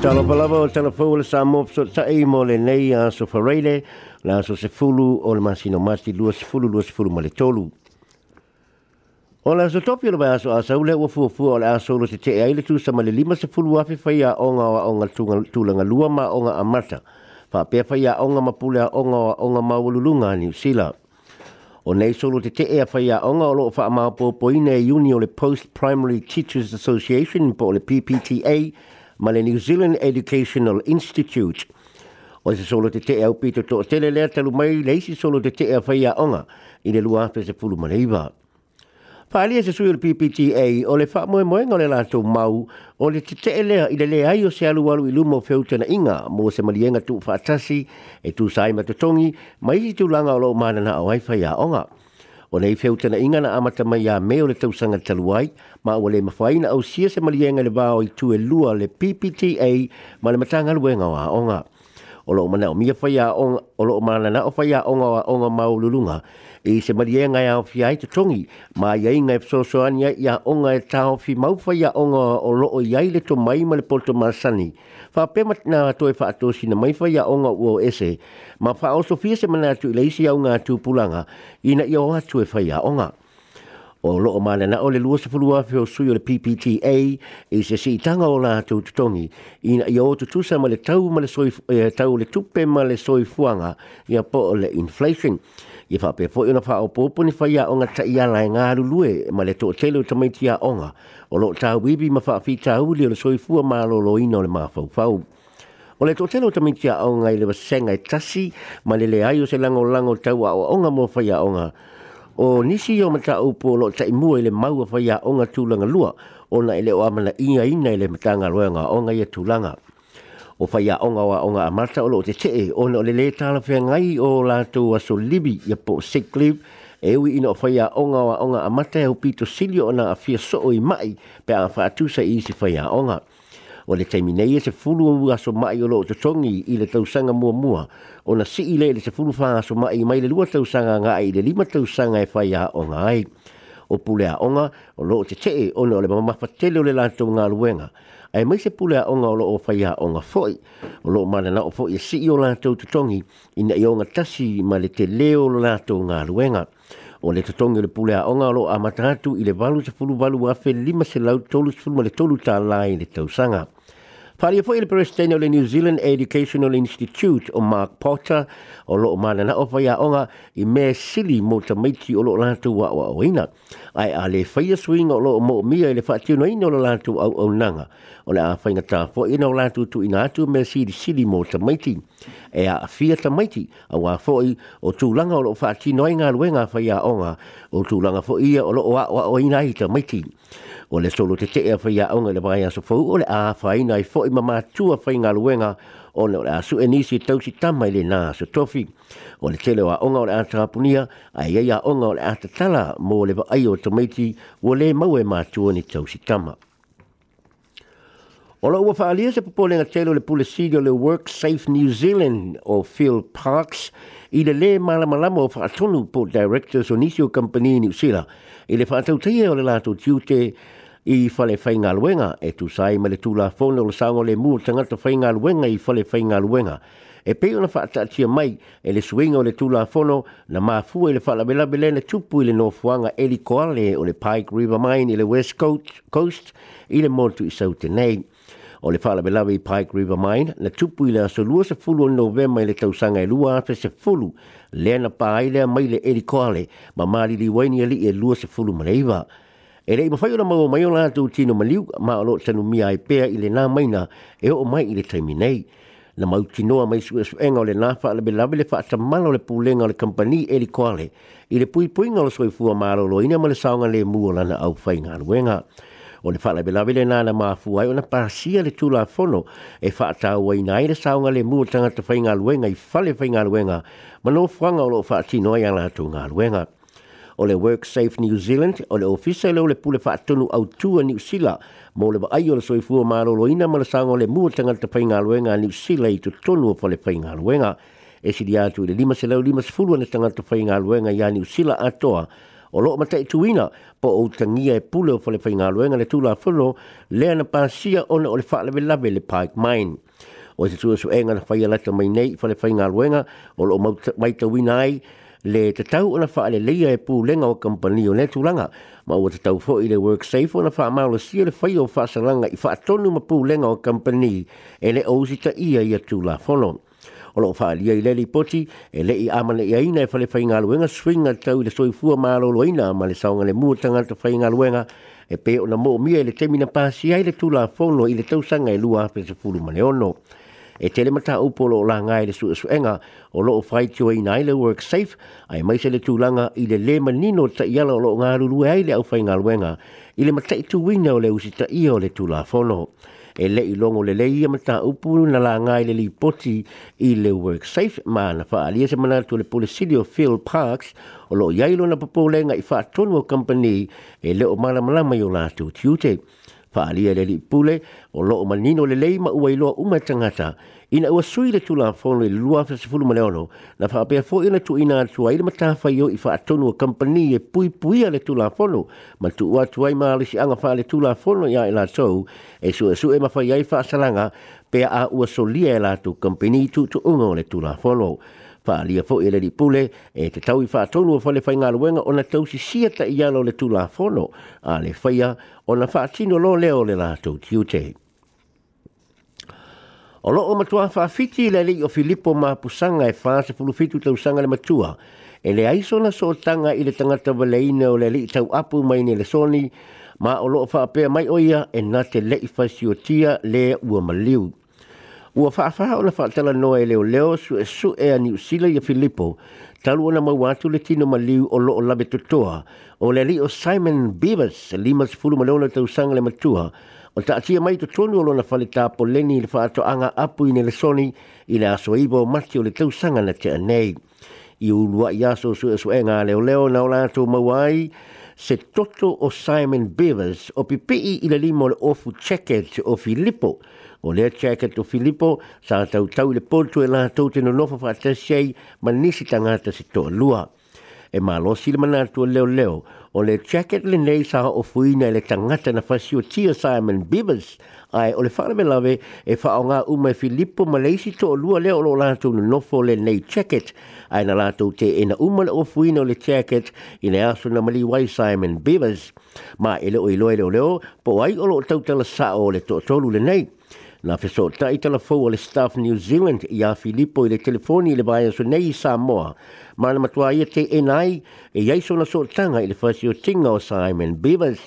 Talo palawa o tala fau le samu pso ta e mo le nei a so faraile la so se fulu o le masino masi lua se fulu lua se fulu ma le tolu. O la so topi o le baya so asa ule ua fua fua o le aso lo se te e aile tu sa ma le lima se fulu afi fai a onga wa onga tulanga lua ma onga amata. Fa pia fai a onga ma pule a onga wa onga ma walulunga ni usila. O nei solo te te ea whai a onga o loo wha amaa pōpoi nei uni o le Post Primary Teachers Association po le PPTA, ma le New Zealand Educational Institute. O se solo te te au pito to tele lea talu mai le isi solo te te au whaia onga i le lua pese pulu ma leiva. Whaalia se sui le PPTA o le wha moe moe ngale lātou mau o le te te elea i le le ai o se alu alu i lumo whewtena inga mo se malienga tu whaatasi e tu saima te tongi mai i tu langa o lo mānana o aifai a onga. O nei feu tana inga amata mai a meo le tausanga taluai, ma o le mawhai au sia se malienga le vāo i tu e lua le PPTA ma le matanga luenga o onga. O lo mana o mia whai onga, o lo mana na o whai a onga o aonga maululunga, e se mari e ngai au fia i te tongi, ma i e ngai psosoania i a onga e tāo fi maufa i a onga o loo i le to mai ma le polto marasani. Fa pema tina ato e fato sina maifa i a onga o ese, ma fa o sofia se mana atu i leisi au ngā tū pulanga, i na i o atu e fai a onga. O loo mana na o le lua se fulua feo sui o le PPTA, e se si tanga o la tū tutongi, i na i o tutusa ma le tau ma le soi, eh, tau le tupe ma le soi fuanga, i a po o le Inflation ia fa pe fo ina fa o popo ni fa ia onga ta ia la nga lu lu e ma le to tele o tamai onga o lo ta wibi ma fa fi ta uli o soi fu ma lo lo ina o le ma fa fa o le to tele o tamai tia onga i le senga e tasi ma le le ai o se lang o lang o o onga mo fa onga o nisi o mata o po lo ta imu e le mau fa ia onga tu lang lua ona ele o amana ina ina ele matanga roenga onga ye tu langa o fa ya onga wa onga amata o te te e. o no le le tala fe ngai o la tu wa so libi ya po sick leave e wi ino fa ya onga wa onga amata e o pito silio ona a fia so i mai pe a fa tu sa isi fa ya onga o le taiminei e se fulu o ua so mai o lo te tongi i le tausanga mua mua o na si i le se fulu fa so mai i mai le lua tausanga ngā ai le lima tausanga e fai a onga ai o pulea onga o lo te te e ono o le mamafatele o le lantou ngā luenga ai mai se pule a onga o faia whaia onga foi, o loo mana na o foi e si i o lātou tutongi i na yonga onga tasi ma le te leo lātou ngā luenga. O le tutongi o le pule a o loo a matatu i le valu se fulu valu a fe lima se lau tolu se fulu ma le tolu ta lai le tausanga. sanga. Whaia po ili peristeni o le New Zealand Educational Institute o Mark Potter o loo mana na opa ia onga i me sili mo ta meiti o loo lantu wa wa oina. Ai a le whaia swing o loo mo mia i le whaatio no ina o loo lantu au au nanga. O le a whainga ta po ina o lantu tu ina atu me sili sili mo ta meiti. E a whia ta meiti a wa i o langa o loo whaatio no inga luenga whaia onga o tūlanga fo ia o lo wa wa oina i ta meiti. O le solo te te e whaia onga le baia so fo o le a whaina i foi i mamātua whai ngā luenga o le ora asu enisi tausi tama i le nā asu tofi. O le tele wa onga o le ata hapunia, a iei a onga o le ata tala mō le wa ai o tomaiti o le mau e mātua ni tausi tama. O la ua whaalia se popole ngā tele le pule sige le Work Safe New Zealand o Phil Parks i le le malamalama o whaatonu po directors o nisio company ni usila i le whaatautaia e o le lātou tiute o le lātou tiute i fale fainga luenga e tu sai male tu la fono le sango le mu tanga to fainga luenga i fale fainga luenga e pe ona fa tia mai e le swing o le tu la fono na ma fu e le fala la bela bela le tupu i le no fuanga e li o le pike river mine i le west coast coast i le montu i sau tenei o le fa la bela i pike river mine le tupu i le so lua se fulu o novema i le tausanga e lua afe se fulu le na pa ai le mai le e li ma ma li li waini e li e lua se fulu maleiva le e rei mawhai ora mawa mai o lātou tino maliu ma alo tanu mia e pēa i le nā maina e o mai i le taimi nei. Na mau tinoa mai su e suenga o le nāwha ala be lawe le whaata mana o le pūlenga o le kampani e li koale i le pui pui ngalo soi fua mālo lo ina ma le saonga le mua lana au whai ngā ruenga. O le whaala be lawe le nāna mā fuai o na pāsia le tūlā fono e whaata aua i nai le saonga le mua tangata whai ngā ruenga i whale whai ngā ruenga ma no whanga o lo whaatinoa i ala tū ngā o le Work Safe New Zealand o le ofisa leo le pule wha atunu au tua New Zealand mo le ai o le soifua maro lo ina malasanga o le mua tanga te painga luenga New Zealand i tu tonu o le painga luenga e si diatu i le lima se leo lima se fulu ane tanga te painga luenga ya New Zealand atoa o loo mata i tuina po o tangia e pule o le painga luenga le tula fulu lea na pasia ona o le wha lewe lawe le Pike Mine o se tua su enga na whaia lata mai nei fale whainga luenga o lo mai tawina ai le te tau ona wha ale leia e pū lenga o kampani o netulanga. Ma ua te tau fo i le work safe ona wha maula sia le whai o wha salanga i wha tonu ma pū lenga o kampani e le ousita ia ia tū la whono. O loo wha alia i leli poti e le i amana i aina e whale whai ngā luenga swinga tau i le soifua ma alolo ina ma le saonga le muatanga te whai ngā luenga e pe ona mō mia i le temina pāsi ai le tū la whono i le tausanga e lua pe pulu mane ono e tele mata upo lo la ngai e le suesu enga o lo fai tio i nai le work safe ai mai se le tūlanga i le le manino ta i ala o lo ngā rulu e ai le au fai ngā luenga i le mata i tu wina o le usi ta i o le tūla fono e le i longo le le i e mata upo na la ngai le li poti i le work safe ma na fa alia se mana tu le polisilio Phil Parks o lo iailo na popolenga i fa tonu o company e le o malamalama i o la tu tiute. Tiute faaalia le alipupule o loo manino lelei ma ua iloa uma e tagata ina ua sui le tulafono i le 26 na faapea foʻi ona tuuina atuai le matafaio i faatonu o kampani e puipuia le tulafono ma tuu atu ai malesiaga faaletulafono iā i latou e, e suʻesuʻe mafai ai faasalaga pea a ua solia e latou kampani tuutuʻuga o le tulafono fa ali fo ele di pule e te tau i fa tolu fo le fainga luenga ona tau si sia ta ia lo le tula fono a le faia ona fa tino lo le o le la tau tiute o lo o matua fa fiti le li o filipo ma pusanga e fa se pulu fitu tau sanga le matua e le aiso na so tanga i le tangata valeina o le li tau apu mai ni le soni ma o lo o fa pe mai oia e na te le ifasio tia le ua maliu ua faafaa o le faatala noa e leo e su e a niusila ia Filippo, talu ona maua atu le tino liu o loo lave totoa o le alii o simon bivers le 56 tau sanga le matua o taʻatia mai totonu o lona faletapoleni i le faatoʻaga apu ina le soni i le asoiva o mati o le tausaga na teʻanei ia ulu aʻi aso suʻesuʻega a leo na o latou maua ai se toto o Simon Bevers o pipi i le limo le ofu checket o Filippo. O lea checket o Filippo sa tau tau le pontu e la tau te no nofa fa'a tasei ma nisi tangata se toa lua. E malo silima na leo leo o le jacket le nei sa o fuina le tangata na fasi o tia Simon Bibbers ai o le whaare me lawe e whaonga uma e Filippo Maleisi to o lua leo o lo lātou na nofo le nei jacket ai na lātou te ena uma le o fuina o le jacket i ne aso na mali wai Simon Bibbers ma ele o iloe leo leo po ai o lo tautala sa o le to tolu le nei Nā whesō ta i tala fau le staff New Zealand i a Filippo i le telefoni i le bāia so nei i Samoa. Mā na matua ia te enai e iaiso na sō tanga i le whasi o tinga o Simon Beavers.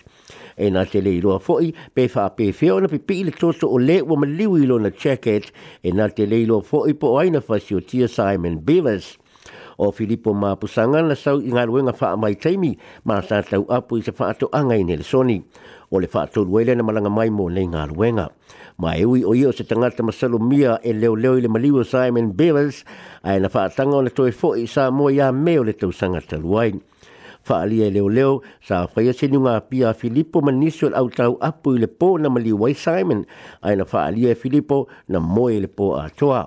E nā te le i roa fōi, pe wha pe whio na pipi i le toso o le ua maliwi lo na jacket. E nā te le i roa fōi po aina whasi o tia Simon Beavers o Filippo Mapusanga na sau i ngaru e nga fa mai taimi ma sa tau apu i se fa to anga i le soni o le fa to wele na malanga mai mo le ngaru e nga ma e ui o i o se tangata masalo mia e leo leo i le maliwa Simon Bevers ai na fa tanga o le toi fo i sa mo ya me o le tau sanga taluai fa ali e leo leo sa fa ia se nunga pia Filippo Manisio au tau apu i le po na maliwa Simon ai na fa ali e Filippo na mo i le po a toa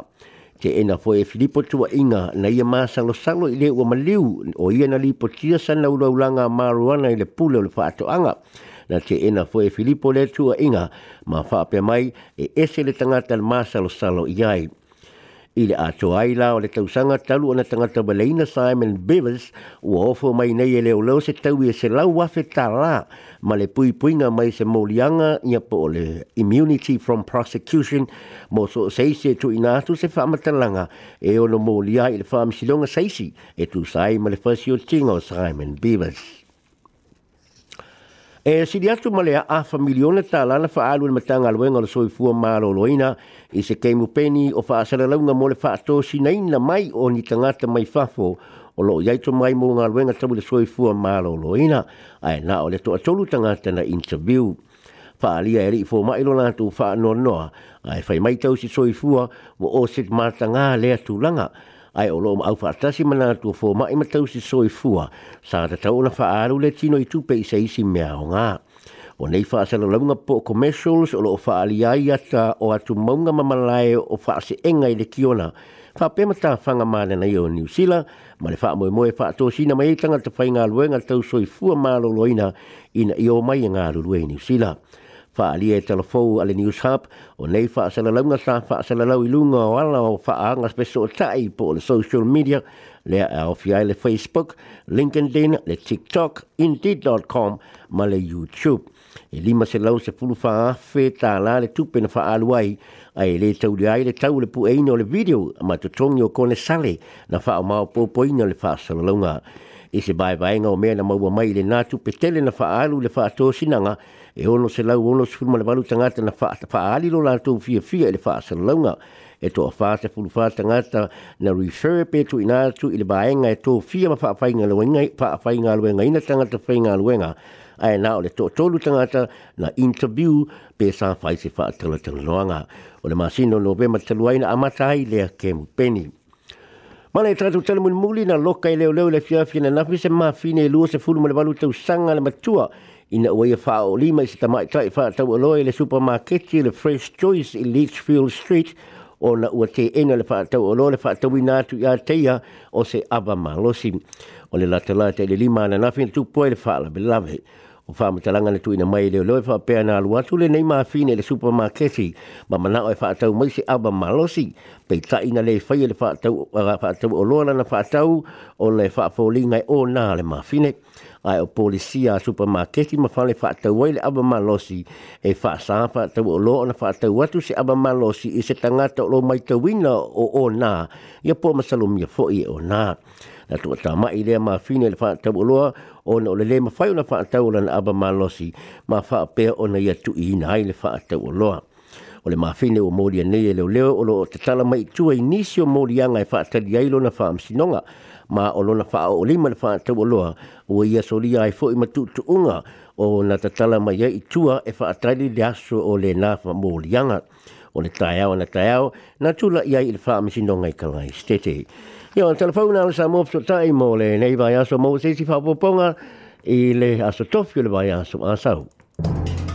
ke ena foe e filipo tua inga na ia maa salo salo i ua maliu o ia na lipo tia sana ulaulanga maruana ile le pule o le whaatoanga na ke ena foe filipo le tua inga ma whaape mai e ese le tangata le maa salo salo i i le atoai la o le tausaga talu ona tagata valeina simon bevers ua ofo mai nei e leoleo se tau ia e se lau afe tālā ma le puipuiga mai se molianga ia po le immunity from prosecution mo so seisi e tuuina atu se faamatalaga e ono molia i le faamisiloga saisi e sai ma le fasiotiga o simon bevers E si dia tu malea a fa milione ta lana fa alu ma tanga luenga le soi fua ma lo loina i se keimu peni o fa asara launga mo le fa to si naina mai o ni tangata mai fafo o lo yaito mai mo ngā luenga tabu le soi fua ma lo loina ai na o le to atolu tangata na interview fa alia eri fo mai lo na tu fa no noa ai fai mai tau si soi fua mo o sit ma tanga le atu langa ai o loo au fatasi mana tua fō mai ma tau si soi fua, sā te tau na whaaru le tino i tupe i seisi mea o ngā. O nei whaasala launga po commercials o loo whaali ai ata o atu maunga mamalae o whaase engai le kiona, Fa mata ta fanga mana na yo ni usila ma le fa mo mo fa to sina mai tanga te fainga luenga tau soi fu ma lo loina ina yo mai e nga lu New Zealand fa ali e telefou ale news hub o nei fa sala lau nga sa fa sala lau i lunga o ala o fa anga speso tai po le social media le o fia le facebook linkedin le tiktok indeed.com ma le youtube e lima se lau se fulu fa afe ta la le tupe na fa aluai ai le tau le ai le tau le pu eina o le video ma to tongi o kone sale na fa o mao popo ina le fa sala lau nga e se bai bai nga o mea na maua mai le natu petele na fa alu le fa atosinanga sinanga e ono se lau ono se fulma le balu tangata na whaali lo lato fia fia ele whaasa launga e to fa se fulu fa tangata na refer pe to ina tu ile baenga e to fia ma fa fa inga lo inga fa fa inga lo inga ina tangata fa inga lo inga ai na ole to to lu tangata na interview pe sa fa se fa tala tala loanga o le masino no ve ma te luaina amata ai le ke mu peni Mana e tratu tala muli na loka i leo leo le fiafi na nafise maa fine e luo se fulu ma le valuta usanga le matua. Mana ina the ia faaolima i se tamaʻitai faataualoa i le supermarket, le fresh choice i leachfield street ona ua teena le faataualoa le faatauina atu iā teia o se ava malosi o le latala taʻi le lima ananafi na tupu ai le faalave lave o fa mata langa le tuina mai le loe fa pe na alu atu le nei ma fine le supermarket ma mana o fa e tau mai se aba malosi pe ta ina le fa ile e fa tau fa tau o lona na fa tau o le fa folinga o na le ma fine ai o polisia supermarket ma fa le fa tau ile aba malosi e fa sa fa tau o lona fa tau atu se aba malosi i se tangata o lo mai te wina o o na ia po masalumia fo i e o na la tu ta ma ile ma fine le fa ta bolo o no le le ma fa una fa ta ola na aba malosi ma fa pe o na ya tu i na ile fa ta bolo o le mafine o moria nei e leo o lo tatala mai tua inisio moria ngai wha e atari ailo na wha msinonga ma o lo na wha o lima na wha atau aloha o ia solia ai fo ima tutu unga o na tatala mai ia itua e wha atari le aso o le na wha morianga o le taiao na taiao na tula ia i le wha msinonga i kalai stetei Yo, telefona ala sa mopso tai mo le nei vai aso mo se si fa poponga i le aso tofio le vai aso asau. Mm -hmm.